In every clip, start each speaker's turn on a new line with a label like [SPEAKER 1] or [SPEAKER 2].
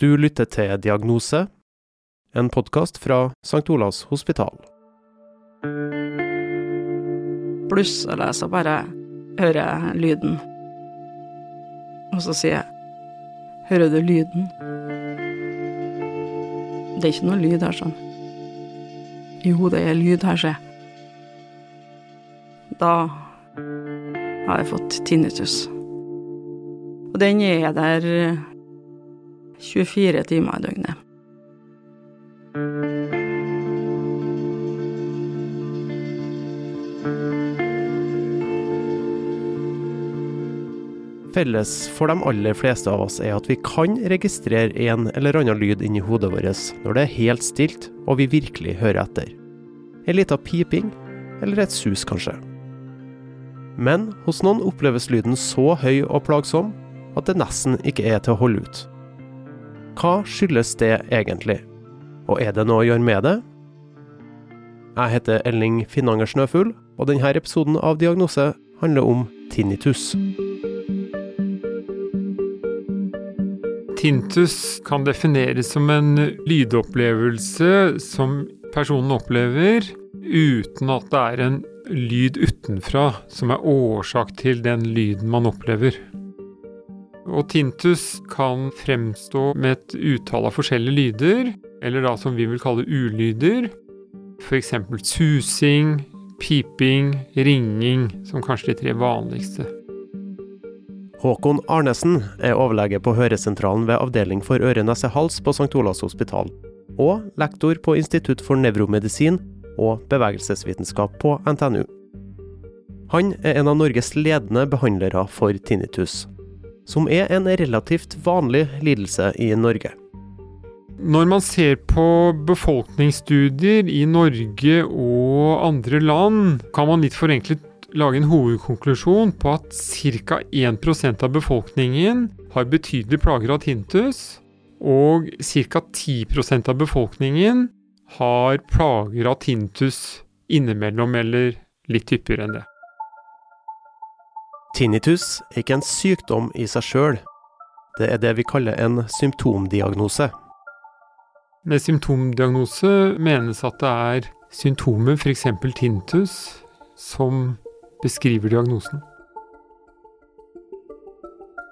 [SPEAKER 1] Du lytter til Diagnose, en podkast fra St. Olavs hospital.
[SPEAKER 2] Pluss, eller så bare hører jeg lyden. Og så sier jeg Hører du lyden? Det er ikke noe lyd her, sånn. Jo, det er lyd her, se. Da har jeg fått tinnitus. Og den er der 24 timer i døgnet.
[SPEAKER 1] Felles for de aller fleste av oss er at vi kan registrere en eller annen lyd inni hodet vårt når det er helt stilt og vi virkelig hører etter. En liten piping, eller et sus kanskje. Men hos noen oppleves lyden så høy og plagsom at det nesten ikke er til å holde ut. Hva skyldes det egentlig, og er det noe å gjøre med det? Jeg heter Elling Finnanger Snøfugl, og denne episoden av Diagnose handler om tinnitus.
[SPEAKER 3] Tintus kan defineres som en lydopplevelse som personen opplever uten at det er en lyd utenfra som er årsak til den lyden man opplever. Og tintus kan fremstå med et utall av forskjellige lyder, eller da som vi vil kalle ulyder. F.eks. susing, piping, ringing, som kanskje de tre vanligste.
[SPEAKER 1] Håkon Arnesen er overlege på Høresentralen ved Avdeling for øre-nese-hals på St. Olavs hospital, og lektor på Institutt for nevromedisin og bevegelsesvitenskap på NTNU. Han er en av Norges ledende behandlere for tinnitus, som er en relativt vanlig lidelse i Norge.
[SPEAKER 3] Når man ser på befolkningsstudier i Norge og andre land, kan man litt forenklet lage en hovedkonklusjon på at ca. 1% av befolkningen har betydelige plager av tintus, og ca. 10% av befolkningen har plager av tintus innimellom eller litt hyppigere enn det.
[SPEAKER 1] Tinnitus er ikke en sykdom i seg sjøl. Det er det vi kaller en symptomdiagnose.
[SPEAKER 3] Med symptomdiagnose menes at det er symptomer, f.eks. tinnitus, som beskriver diagnosen.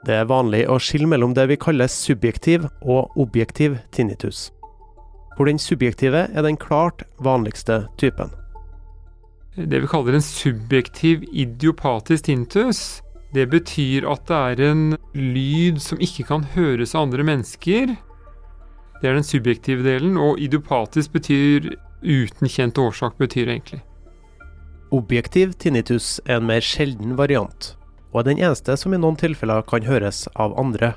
[SPEAKER 1] Det er vanlig å skille mellom det vi kaller subjektiv og objektiv tinnitus. Hvor den subjektive er den klart vanligste typen.
[SPEAKER 3] Det vi kaller en subjektiv idiopatisk tinnitus, det betyr at det er en lyd som ikke kan høres av andre mennesker. Det er den subjektive delen, og idiopatisk betyr uten kjent årsak, betyr egentlig.
[SPEAKER 1] Objektiv tinnitus er en mer sjelden variant, og er den eneste som i noen tilfeller kan høres av andre.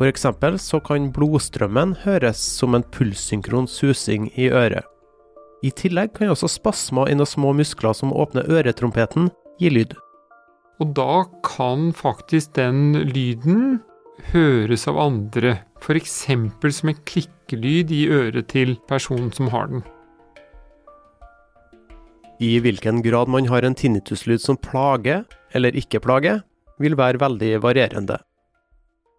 [SPEAKER 1] Eksempel så kan blodstrømmen høres som en pulssynkron susing i øret. I tillegg kan også spasmer i noen små muskler som åpner øretrompeten, gi lyd.
[SPEAKER 3] Og da kan faktisk den lyden høres av andre, f.eks. som en klikkelyd i øret til personen som har den.
[SPEAKER 1] I hvilken grad man har en tinnituslyd som plager, eller ikke plager, vil være veldig varierende.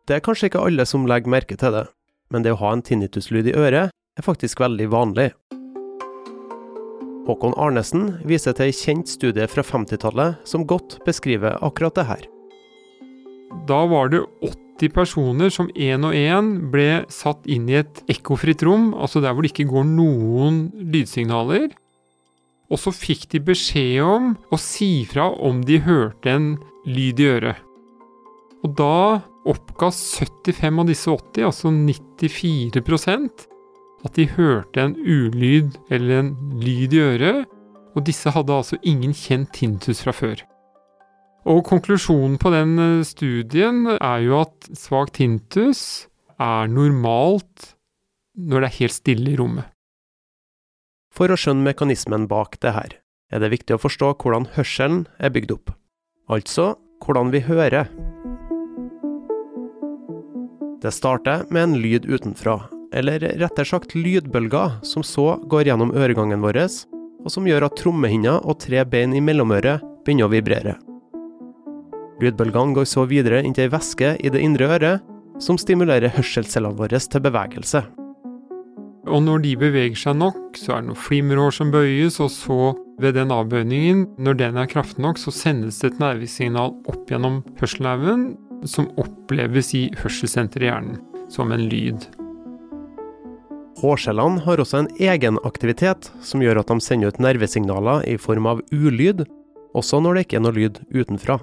[SPEAKER 1] Det er kanskje ikke alle som legger merke til det, men det å ha en tinnituslyd i øret er faktisk veldig vanlig. Håkon Arnesen viser til ei kjent studie fra 50-tallet som godt beskriver akkurat det her.
[SPEAKER 3] Da var det 80 personer som én og én ble satt inn i et ekkofritt rom, altså der hvor det ikke går noen lydsignaler. Og så fikk de beskjed om å si fra om de hørte en lyd i øret. Og da oppga 75 av disse 80, altså 94 at de hørte en ulyd eller en lyd i øret, og disse hadde altså ingen kjent tinnitus fra før. Og konklusjonen på den eh, studien er jo at svak tinnitus er normalt når det er helt stille i rommet.
[SPEAKER 1] For å skjønne mekanismen bak det her, er det viktig å forstå hvordan hørselen er bygd opp. Altså hvordan vi hører. Det starter med en lyd utenfra, eller rettere sagt lydbølger, som så går gjennom øregangen vår, og som gjør at trommehinna og tre bein i mellomøret begynner å vibrere. Lydbølgene går så videre inn til ei væske i det indre øret, som stimulerer hørselscellene våre til bevegelse.
[SPEAKER 3] Og når de beveger seg nok, så er det noen flimmerhår som bøyes, og så, ved den avbøyningen, når den er kraftig nok, så sendes det et nervesignal opp gjennom hørselnerven, som oppleves i hørselssenteret i hjernen, som en lyd.
[SPEAKER 1] Hårcellene har også en egen aktivitet som gjør at de sender ut nervesignaler i form av ulyd, også når det ikke er noe lyd utenfra.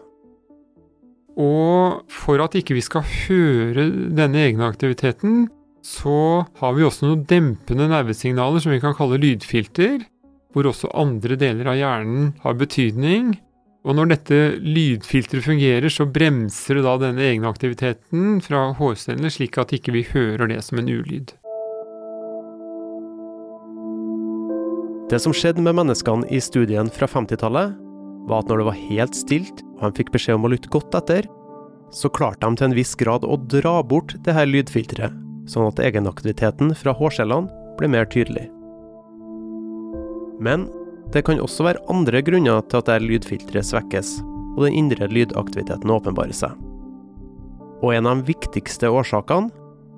[SPEAKER 3] Og for at ikke vi skal høre denne egne aktiviteten, så har vi også noen dempende nervesignaler som vi kan kalle lydfilter, hvor også andre deler av hjernen har betydning. Og når dette lydfilteret fungerer, så bremser det da denne egne aktiviteten fra hårcellene, slik at ikke vi hører det som en ulyd.
[SPEAKER 1] Det som skjedde med menneskene i studien fra 50-tallet, var at når det var helt stilt, og de fikk beskjed om å lytte godt etter, så klarte de til en viss grad å dra bort det her lydfilteret, sånn at egenaktiviteten fra hårcellene ble mer tydelig. Men det kan også være andre grunner til at dette lydfilteret svekkes, og den indre lydaktiviteten åpenbarer seg. Og en av de viktigste årsakene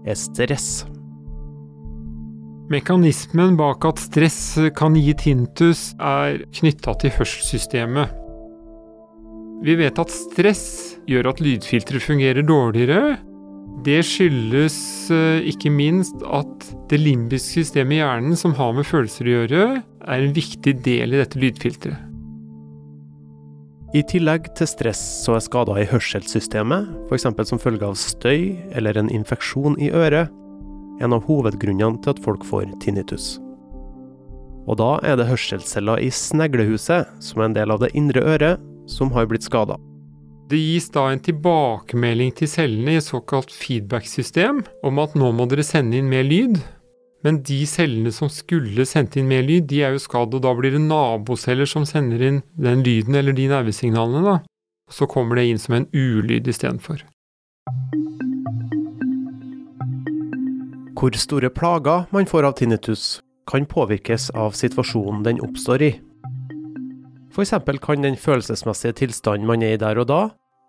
[SPEAKER 1] er stress.
[SPEAKER 3] Mekanismen bak at stress kan gi tintus, er knytta til hørselssystemet. Vi vet at stress gjør at lydfilteret fungerer dårligere. Det skyldes eh, ikke minst at det limbiske systemet i hjernen, som har med følelser å gjøre, er en viktig del i dette lydfilteret.
[SPEAKER 1] I tillegg til stress så er skader i hørselssystemet, f.eks. som følge av støy eller en infeksjon i øret, en av hovedgrunnene til at folk får tinnitus. Og da er det hørselsceller i sneglehuset, som er en del av det indre øret, som har blitt skada.
[SPEAKER 3] Det gis da en tilbakemelding til cellene i et såkalt feedback-system om at nå må dere sende inn mer lyd. Men de cellene som skulle sendt inn mer lyd, de er jo skadd, og da blir det naboceller som sender inn den lyden eller de nervesignalene, da. Og så kommer det inn som en ulyd istedenfor.
[SPEAKER 1] Hvor store plager man får av tinnitus, kan påvirkes av situasjonen den oppstår i. F.eks. kan den følelsesmessige tilstanden man er i der og da,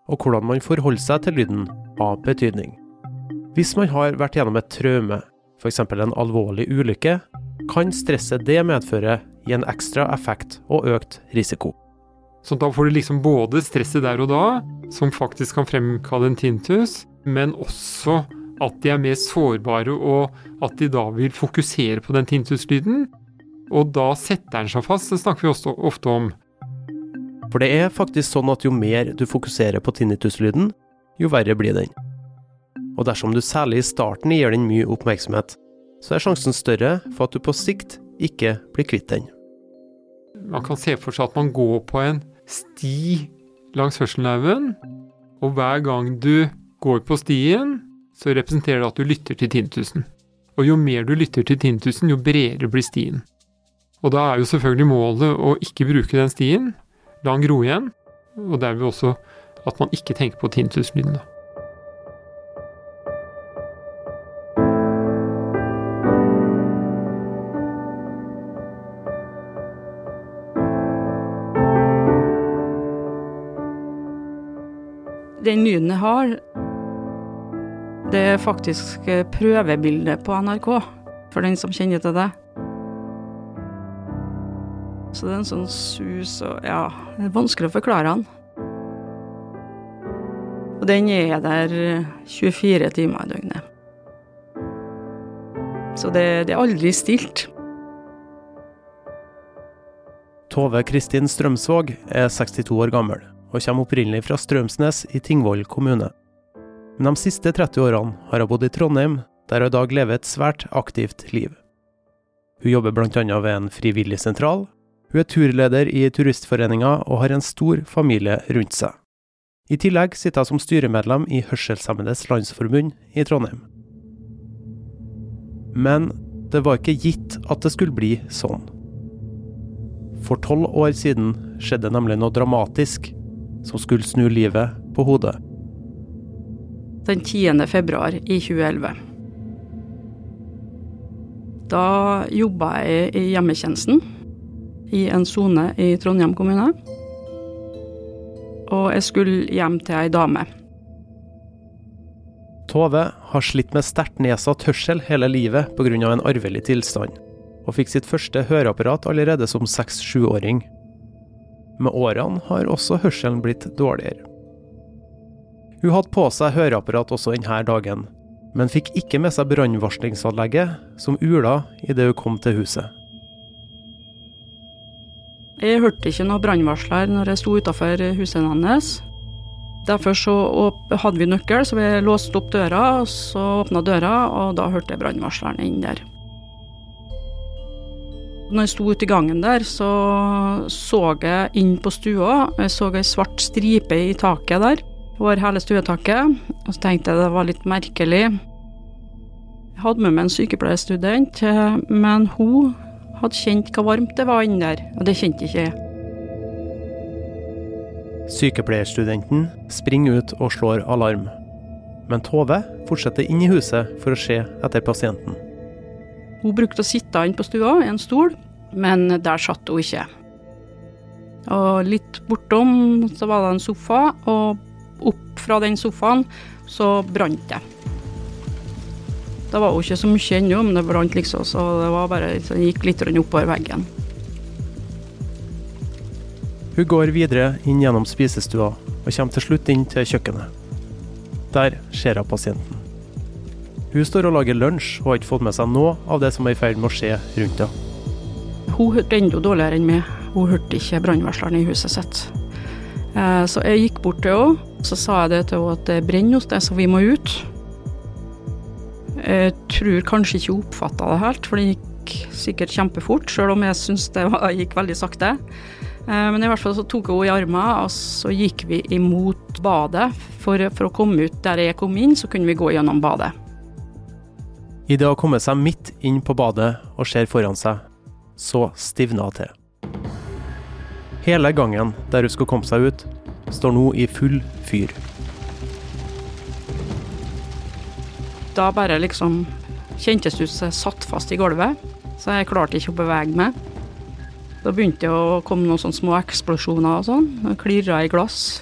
[SPEAKER 1] og hvordan man forholder seg til lyden, ha betydning. Hvis man har vært gjennom et traume, f.eks. en alvorlig ulykke, kan stresset det medføre gi en ekstra effekt og økt risiko.
[SPEAKER 3] Så da får du liksom både stresset der og da, som faktisk kan fremkalle en tinnitus, men også at de er mer sårbare, og at de da vil fokusere på den tinnituslyden. Og da setter den seg fast, det snakker vi også ofte om.
[SPEAKER 1] For det er faktisk sånn at jo mer du fokuserer på tinnituslyden, jo verre blir den. Og dersom du særlig i starten gir den mye oppmerksomhet, så er sjansen større for at du på sikt ikke blir kvitt den.
[SPEAKER 3] Man kan se for seg at man går på en sti langs hørselnerven, og hver gang du går på stien, så representerer det at du lytter til tinnitusen. Og jo mer du lytter til tinnitusen, jo bredere blir stien. Og da er jo selvfølgelig målet å ikke bruke den stien, la den gro igjen, og derved også at man ikke tenker på tinnituslyden. da.
[SPEAKER 2] Den lyden jeg har, det er faktisk eh, prøvebildet på NRK, for den som kjenner til det. Så det er en sånn sus og Ja, det er vanskelig å forklare den. Og den er der 24 timer i døgnet. Så det, det er aldri stilt.
[SPEAKER 1] Tove Kristin Strømsvåg er 62 år gammel, og kommer opprinnelig fra Strømsnes i Tingvoll kommune. Men de siste 30 årene har hun bodd i Trondheim, der hun i dag lever et svært aktivt liv. Hun jobber bl.a. ved en frivillig sentral, hun er turleder i Turistforeninga og har en stor familie rundt seg. I tillegg sitter hun som styremedlem i Hørselshemmedes Landsforbund i Trondheim. Men det var ikke gitt at det skulle bli sånn. For tolv år siden skjedde nemlig noe dramatisk som skulle snu livet på hodet.
[SPEAKER 2] Den 10. februar i 2011. Da jobba jeg i hjemmetjenesten i en sone i Trondheim kommune. Og jeg skulle hjem til ei dame.
[SPEAKER 1] Tove har slitt med sterkt nedsatt hørsel hele livet pga. en arvelig tilstand, og fikk sitt første høreapparat allerede som seks-sjuåring. Med årene har også hørselen blitt dårligere. Hun hadde på seg høreapparat også denne dagen, men fikk ikke med seg brannvarslingsanlegget, som ula idet hun kom til huset.
[SPEAKER 2] Jeg hørte ikke noe brannvarsler når jeg sto utafor huset hennes. Derfor hadde vi nøkkel, så vi låste opp døra, og så åpna døra, og da hørte jeg brannvarsleren inn der. Når jeg sto ute i gangen der, så så jeg inn på stua. Jeg så ei svart stripe i taket der, over hele stuetaket. Og så tenkte jeg det var litt merkelig. Jeg hadde med meg en sykepleierstudent, men hun hadde kjent hva varmt det var inni der, og det kjente ikke jeg.
[SPEAKER 1] Sykepleierstudenten springer ut og slår alarm. Men Tove fortsetter inn i huset for å se etter pasienten.
[SPEAKER 2] Hun brukte å sitte inne på stua i en stol, men der satt hun ikke. Og litt bortom så var det en sofa, og opp fra den sofaen så brant det. Det var jo ikke så mye ennå, men det brant liksom, så det var bare, så det gikk litt oppover veggen.
[SPEAKER 1] Hun går videre inn gjennom spisestua og kommer til slutt inn til kjøkkenet. Der ser hun pasienten. Hun står og lager lunsj og har ikke fått med seg noe av det som er i ferd med å skje rundt henne.
[SPEAKER 2] Hun hørte enda dårligere enn meg. Hun hørte ikke brannvarsleren i huset sitt. Eh, så jeg gikk bort til henne så sa jeg det til henne at det brenner hos deg, så vi må ut. Jeg tror kanskje ikke hun oppfatta det helt, for det gikk sikkert kjempefort, sjøl om jeg syns det gikk veldig sakte. Eh, men i hvert fall så tok hun i armen, og så gikk vi imot badet. For, for å komme ut der jeg kom inn, så kunne vi gå gjennom badet.
[SPEAKER 1] Idet hun har kommet seg midt inn på badet og ser foran seg, så stivner hun til. Hele gangen der hun skal komme seg ut, står nå i full fyr.
[SPEAKER 2] Da bare liksom kjentes det ut som jeg satt fast i gulvet, så jeg klarte ikke å bevege meg. Da begynte det å komme noen sånne små eksplosjoner og sånn. Klirra i glass.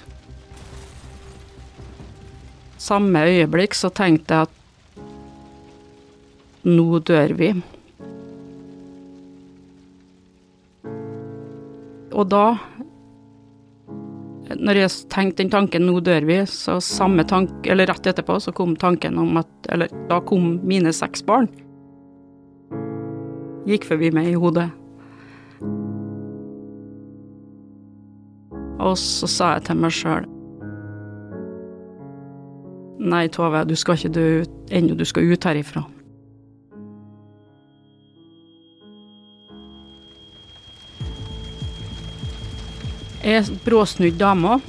[SPEAKER 2] Samme øyeblikk så tenkte jeg at nå dør vi. Og da når jeg tenkte den tanken 'nå dør vi', så samme tank, eller rett etterpå så kom tanken om at Eller da kom mine seks barn. Gikk forbi meg i hodet. Og så sa jeg til meg sjøl Nei, Tove, du skal ikke dø ennå, du skal ut herifra. Jeg dame òg.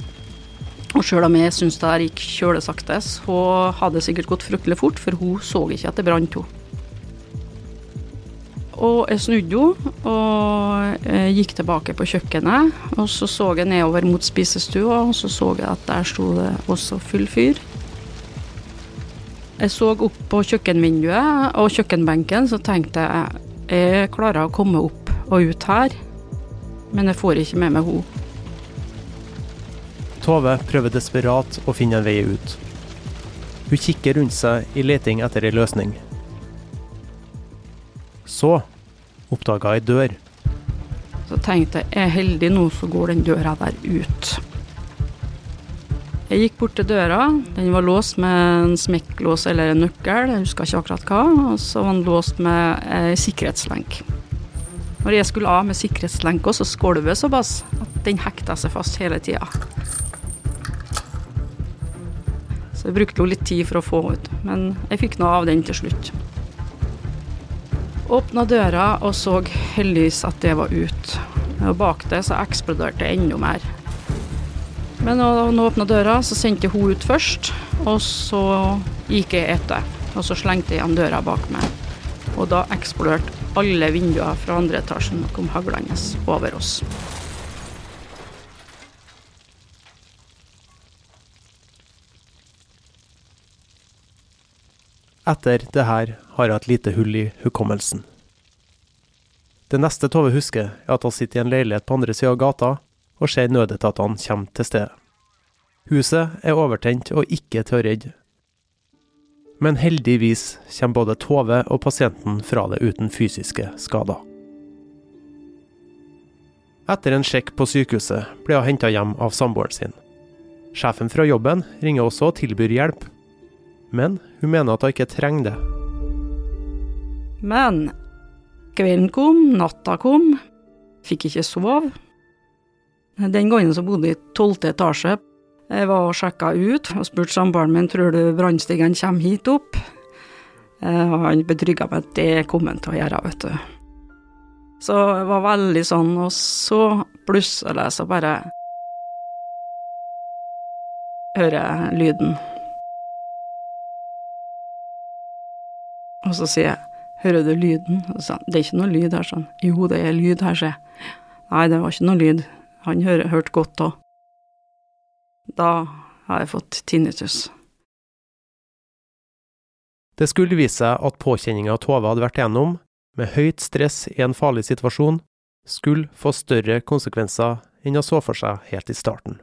[SPEAKER 2] og sjøl om jeg syns det her gikk kjølesakte, så hadde det sikkert gått fryktelig fort, for hun så ikke at det brant henne. Og jeg snudde henne og gikk tilbake på kjøkkenet. Og så så jeg nedover mot spisestua, og så så jeg at der sto det også full fyr. Jeg så opp på kjøkkenvinduet og kjøkkenbenken, så tenkte jeg jeg klarer å komme opp og ut her, men jeg får ikke med meg henne.
[SPEAKER 1] Tove prøver desperat å finne en vei ut. Hun kikker rundt seg i leting etter ei løsning. Så oppdaga ei dør.
[SPEAKER 2] Så tenkte jeg er heldig nå, så går den døra der ut. Jeg gikk bort til døra. Den var låst med en smekklås eller en nøkkel, jeg husker ikke akkurat hva. Og så var den låst med ei sikkerhetslenk. Når jeg skulle av med sikkerhetslenka, så skolvet såpass at den hekta seg fast hele tida. Så jeg brukte jo litt tid for å få ut, men jeg fikk noe av den til slutt. Åpna døra og så heldigvis at det var ut. Og bak det så eksploderte det enda mer. Men når hun åpna døra, så sendte hun ut først, og så gikk jeg etter. Og så slengte jeg igjen døra bak meg. Og da eksploderte alle vinduer fra andre etasjen og kom haglende over oss.
[SPEAKER 1] Etter det her har jeg et lite hull i hukommelsen. Det neste Tove husker, er at hun sitter i en leilighet på andre sida av gata og ser nødetatene komme til stedet. Huset er overtent og ikke til å redde. Men heldigvis kommer både Tove og pasienten fra det uten fysiske skader. Etter en sjekk på sykehuset ble hun henta hjem av samboeren sin. Sjefen fra jobben ringer også og tilbyr hjelp, men hun mener at hun ikke trenger det.
[SPEAKER 2] Men kvelden kom, natta kom, fikk ikke sove. Den gangen så bodde jeg i tolvte etasje. Jeg var og sjekka ut og spurte samboeren min tror du brannstigeren kommer hit opp. Eh, og han betrygga meg at det kom han til å gjøre, vet du. Så det var veldig sånn, og så plutselig så bare hører jeg lyden. Og så sier jeg, hører du lyden? Og så sa han, det er ikke noe lyd her, sånn. Jo, det er lyd her, sier jeg. Nei, det var ikke noe lyd. Han hørte hørt godt òg. Da har jeg fått tinnitus.
[SPEAKER 1] Det skulle vise seg at påkjenninga Tove hadde vært igjennom, med høyt stress i en farlig situasjon, skulle få større konsekvenser enn hun så for seg helt i starten.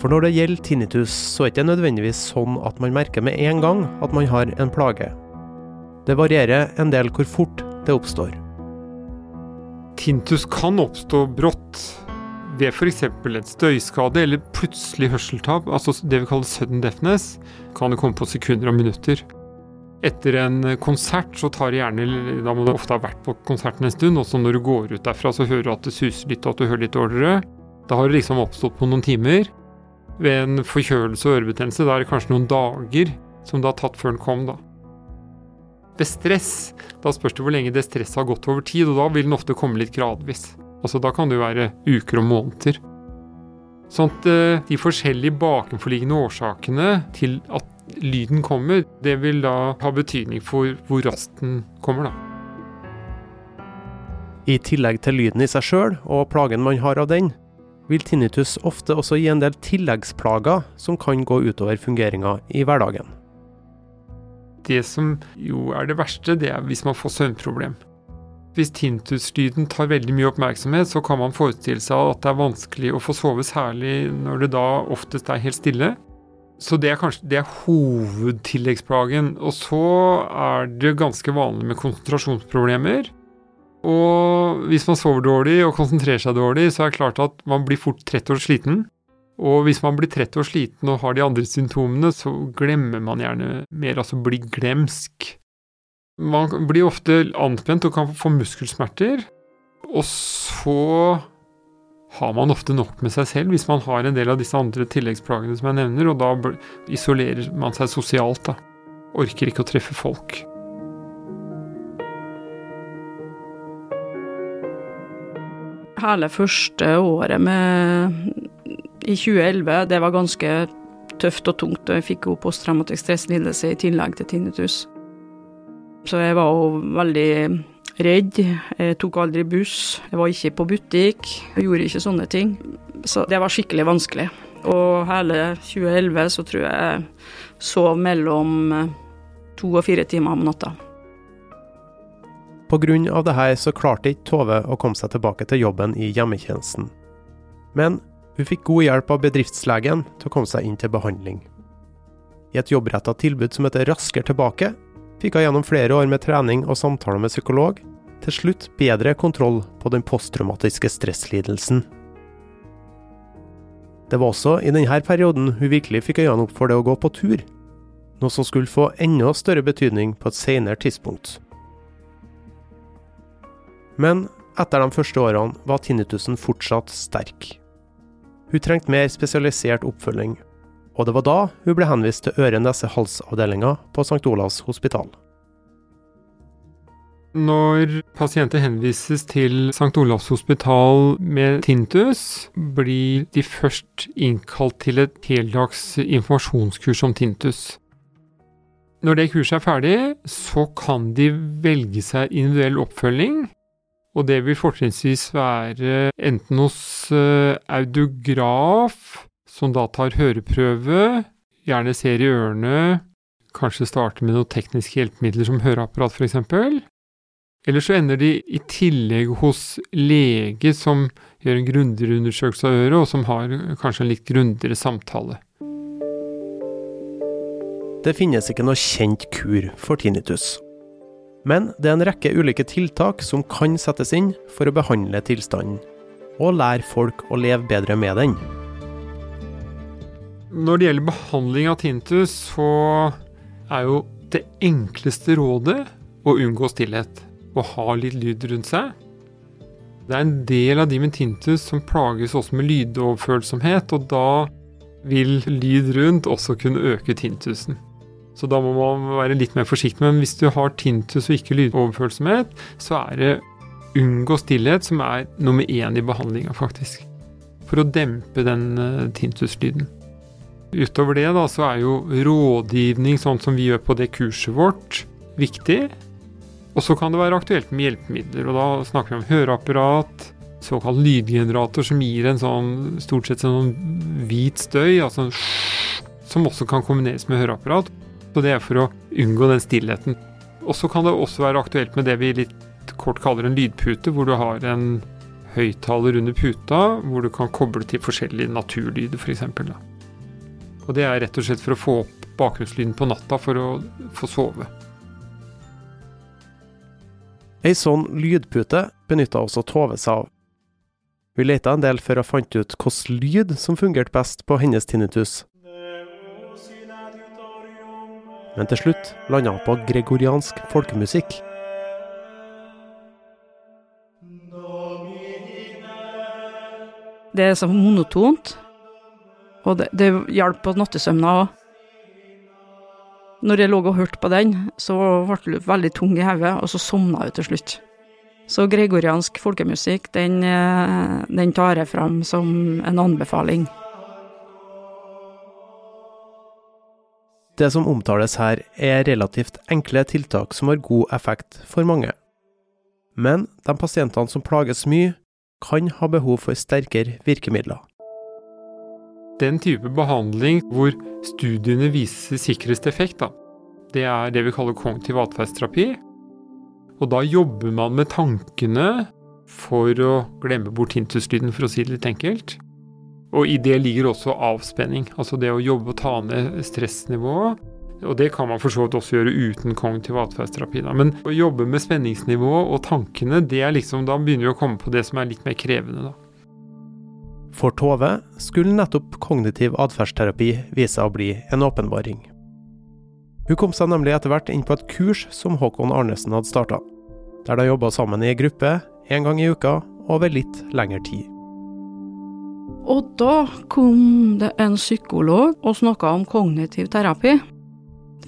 [SPEAKER 1] For når det gjelder tinnitus, så er det ikke nødvendigvis sånn at man merker med en gang at man har en plage. Det varierer en del hvor fort det oppstår.
[SPEAKER 3] Tinnitus kan oppstå brått ved f.eks. en støyskade eller plutselig hørselstap, altså det vi kaller sudden deafness, kan det komme på sekunder og minutter. Etter en konsert så tar det gjerne Da må du ofte ha vært på konserten en stund, også når du går ut derfra så hører du at det suser litt og at du hører litt dårligere. Da har det liksom oppstått på noen timer. Ved en forkjølelse og ørebetennelse da er det kanskje noen dager som det har tatt før den kom, da. Ved stress, da spørs det hvor lenge det stresset har gått over tid, og da vil den ofte komme litt gradvis. Altså da kan det jo være uker og måneder. Sånn at eh, de forskjellige bakenforliggende årsakene til at lyden kommer, det vil da ha betydning for hvor raskt den kommer, da.
[SPEAKER 1] I tillegg til lyden i seg sjøl og plagen man har av den, vil tinnitus ofte også gi en del tilleggsplager som kan gå utover fungeringa i hverdagen.
[SPEAKER 3] Det som jo er det verste, det er hvis man får søvnproblem. Hvis tinnituslyden tar veldig mye oppmerksomhet, så kan man forestille seg at det er vanskelig å få sove, særlig når det da oftest er helt stille. Så det er kanskje det er hovedtilleggsplagen. Og så er det ganske vanlig med konsentrasjonsproblemer. Og hvis man sover dårlig og konsentrerer seg dårlig, så er det klart at man blir fort trett og sliten. Og hvis man blir trett og sliten og har de andre symptomene, så glemmer man gjerne mer, altså blir glemsk. Man blir ofte anspent og kan få muskelsmerter. Og så har man ofte nok med seg selv hvis man har en del av disse andre tilleggsplagene som jeg nevner, og da isolerer man seg sosialt, da. Orker ikke å treffe folk.
[SPEAKER 2] Hele første året med i 2011, det var ganske tøft og tungt. og Jeg fikk jo posttraumatisk stresslidelse i tillegg til tinnitus. Så jeg var jo veldig redd. Jeg tok aldri buss. Jeg var ikke på butikk. Jeg gjorde ikke sånne ting. Så det var skikkelig vanskelig. Og hele 2011 så tror jeg jeg sov mellom to og fire timer om natta.
[SPEAKER 1] Pga. dette så klarte ikke Tove å komme seg tilbake til jobben i hjemmetjenesten. Men hun fikk god hjelp av bedriftslegen til å komme seg inn til behandling. I et jobbretta tilbud som heter Raskere tilbake, fikk hun gjennom flere år med trening og samtaler med psykolog til slutt bedre kontroll på den posttraumatiske stresslidelsen. Det var også i denne perioden hun virkelig fikk øynene opp for det å gå på tur, noe som skulle få enda større betydning på et senere tidspunkt. Men etter de første årene var tinnitusen fortsatt sterk. Hun trengte mer spesialisert oppfølging, og det var da hun ble henvist til øre-nese-hals-avdelinga på St. Olavs hospital.
[SPEAKER 3] Når pasienter henvises til St. Olavs hospital med tinnitus, blir de først innkalt til et heldags informasjonskurs om tinnitus. Når det kurset er ferdig, så kan de velge seg individuell oppfølging og det vil fortrinnsvis være enten hos audograf audiograf, som da tar høreprøve, gjerne ser i ørene, kanskje starter med noen tekniske hjelpemidler som høreapparat f.eks. Eller så ender de i tillegg hos lege som gjør en grundigere undersøkelse av øret, og som har kanskje en litt grundigere samtale.
[SPEAKER 1] Det finnes ikke noe kjent kur for tinnitus. Men det er en rekke ulike tiltak som kan settes inn for å behandle tilstanden, og lære folk å leve bedre med den.
[SPEAKER 3] Når det gjelder behandling av tinnitus, så er jo det enkleste rådet å unngå stillhet. og ha litt lyd rundt seg. Det er en del av de med tinnitus som plages også med lydoverfølsomhet, og da vil lyd rundt også kunne øke tinnitusen. Så da må man være litt mer forsiktig. Men hvis du har tintus og ikke lydoverfølsomhet, så er det unngå stillhet som er nummer én i behandlinga, faktisk. For å dempe den tintuslyden. Utover det da, så er jo rådgivning, sånn som vi gjør på det kurset vårt, viktig. Og så kan det være aktuelt med hjelpemidler, og da snakker vi om høreapparat, såkalt lydgenerator som gir en sånn stort sett sånn hvit støy, altså som også kan kombineres med høreapparat. Så det er for å unngå den stillheten. Og så kan det også være aktuelt med det vi litt kort kaller en lydpute, hvor du har en høyttaler under puta, hvor du kan koble til forskjellige naturlyder, f.eks. Og det er rett og slett for å få opp bakgrunnslyden på natta for å få sove.
[SPEAKER 1] Ei sånn lydpute benytta også Tove seg av. Vi leita en del før hun fant ut hvilken lyd som fungerte best på hennes tinnitus. Men til slutt landa han på gregoriansk folkemusikk.
[SPEAKER 2] Det er så monotont, og det, det hjalp på nattesøvna òg. Når jeg lå og hørte på den, så ble det veldig tung i hodet, og så sovna jeg til slutt. Så gregoriansk folkemusikk, den, eh, den tar jeg fram som en anbefaling.
[SPEAKER 1] Det som omtales her, er relativt enkle tiltak som har god effekt for mange. Men de pasientene som plages mye, kan ha behov for sterkere virkemidler.
[SPEAKER 3] Den type behandling hvor studiene viser sikrest effekt, da, det er det vi kaller kognitiv atferdsterapi. Og da jobber man med tankene for å glemme bort tinnituslyden, for å si det litt enkelt. Og i det ligger også avspenning, altså det å jobbe og ta ned stressnivået. Og det kan man for så vidt også gjøre uten kognitiv atferdsterapi. Men å jobbe med spenningsnivået og tankene, det er liksom, da begynner vi å komme på det som er litt mer krevende, da.
[SPEAKER 1] For Tove skulle nettopp kognitiv atferdsterapi vise seg å bli en åpenbaring. Hun kom seg nemlig etter hvert inn på et kurs som Håkon Arnesen hadde starta, der de jobba sammen i gruppe en gang i uka over litt lengre tid.
[SPEAKER 2] Og da kom det en psykolog og snakka om kognitiv terapi.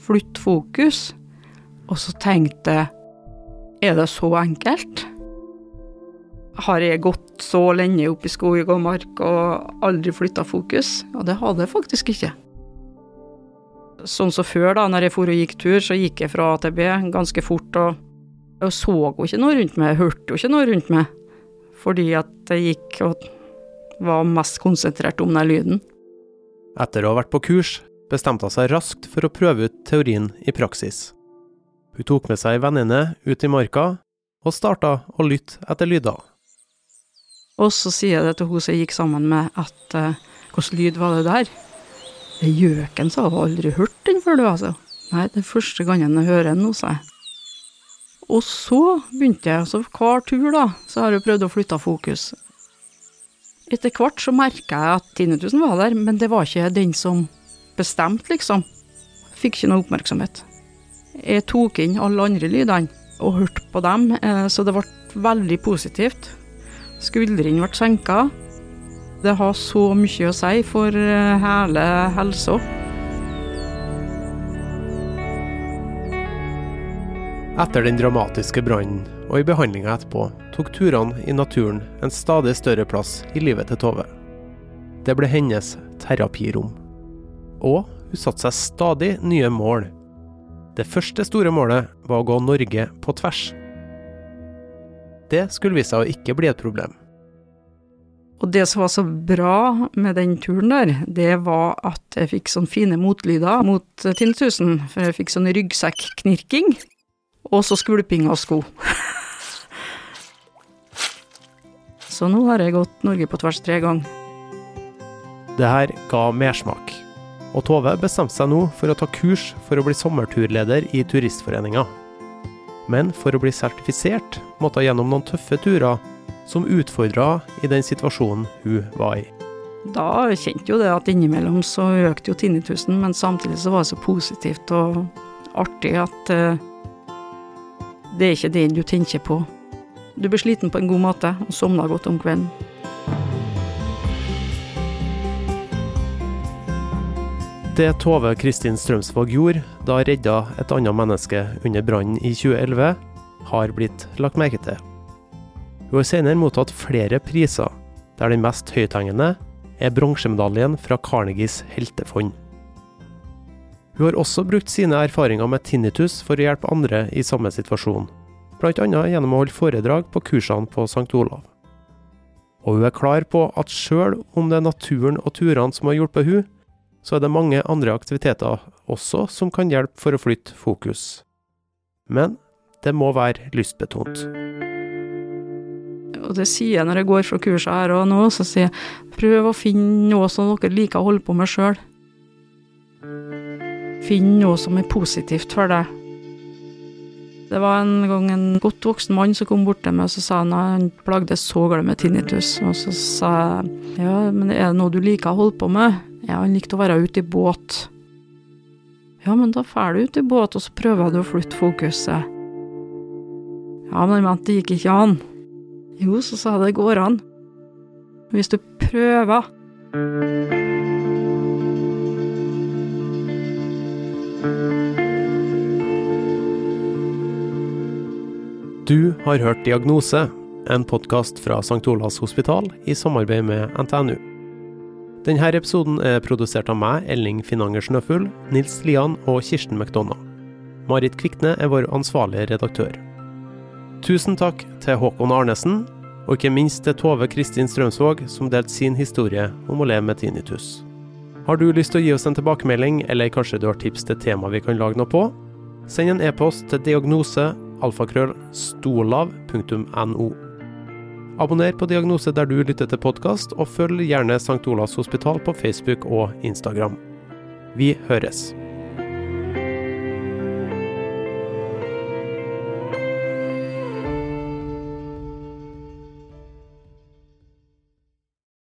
[SPEAKER 2] Flytt fokus. Og så tenkte jeg, er det så enkelt? Har jeg gått så lenge opp i skog og mark og aldri flytta fokus? Og det hadde jeg faktisk ikke. Sånn som før, da, når jeg for og gikk tur, så gikk jeg fra A til B ganske fort, og jeg så jo ikke noe rundt meg, hørte jo ikke noe rundt meg, fordi at jeg gikk og var mest konsentrert om den lyden.
[SPEAKER 1] Etter å ha vært på kurs, bestemte hun seg raskt for å prøve ut teorien i praksis. Hun tok med seg venninne ut i marka, og starta å lytte etter lyder.
[SPEAKER 2] Og så sier jeg det til hun som jeg gikk sammen med, at uh, hvilken lyd var det der? Det gjøken, sa hun. Aldri hørt den før, du, altså. Nei, det er første gangen jeg hører den nå, sa jeg. Og så begynte jeg, så hver tur, da, så har jeg prøvd å flytte fokus. Etter hvert så merka jeg at tinnitusen var der, men det var ikke den som bestemte, liksom. Fikk ikke noe oppmerksomhet. Jeg tok inn alle andre lydene og hørte på dem, eh, så det ble veldig positivt. Skuldrene ble senka. Det har så mye å si for eh, hele helsa.
[SPEAKER 1] Etter den dramatiske brannen og i behandlinga etterpå tok turene i naturen en stadig større plass i livet til Tove. Det ble hennes terapirom. Og hun satte seg stadig nye mål. Det første store målet var å gå Norge på tvers. Det skulle vise seg å ikke bli et problem.
[SPEAKER 2] Og det som var så bra med den turen der, det var at jeg fikk sånne fine motlyder mot tinnitusen, for jeg fikk sånn ryggsekknirking og så skvulping av sko. så nå har jeg gått Norge på tvers tre ganger.
[SPEAKER 1] Det her ga mersmak. Og Tove bestemte seg nå for å ta kurs for å bli sommerturleder i Turistforeninga. Men for å bli sertifisert måtte hun gjennom noen tøffe turer som utfordra i den situasjonen hun var i.
[SPEAKER 2] Da kjente jo det at innimellom så økte jo tinnitusen, men samtidig så var det så positivt og artig at uh, det er ikke det du tenker på. Du blir sliten på en god måte og sovner godt om kvelden.
[SPEAKER 1] Det Tove Kristin Strømsvåg gjorde da redda et annet menneske under brannen i 2011, har blitt lagt merke til. Hun har senere mottatt flere priser, der den mest høythengende er bronsemedaljen fra Carnegies heltefond. Hun har også brukt sine erfaringer med tinnitus for å hjelpe andre i samme situasjon, bl.a. gjennom å holde foredrag på kursene på St. Olav. Og hun er klar på at sjøl om det er naturen og turene som har hjulpet hun, så er det mange andre aktiviteter også som kan hjelpe for å flytte fokus. Men det må være lystbetont.
[SPEAKER 2] Og det sier jeg når jeg går fra kurset her og nå, så sier jeg prøv å finne noe som dere liker å holde på med sjøl. Finn noe som er positivt for deg. Det var en gang en godt voksen mann som kom bort til meg og så sa han at han plagde så galt med tinnitus. Og så sa jeg ja, men er det noe du liker å holde på med? Ja, han likte å være ute i båt. Ja, men da drar du ut i båt, og så prøver du å flytte fokuset. Ja, men det gikk ikke an. Jo, så sa jeg det går an. Hvis du prøver.
[SPEAKER 1] Du har hørt Diagnose, en podkast fra St. Olavs hospital i samarbeid med NTNU. Denne episoden er produsert av meg, Elling Finanger Snøfugl, Nils Lian og Kirsten McDonagh. Marit Kvikne er vår ansvarlige redaktør. Tusen takk til Håkon Arnesen, og ikke minst til Tove Kristin Strømsvåg, som delte sin historie om å leve med tinnitus. Har du lyst til å gi oss en tilbakemelding, eller kanskje du har tips til tema vi kan lage noe på? Send en e-post til diagnose alfakrøll Abonner på Diagnose der du lytter til podkast, og følg gjerne St. Olavs hospital på Facebook og Instagram. Vi høres.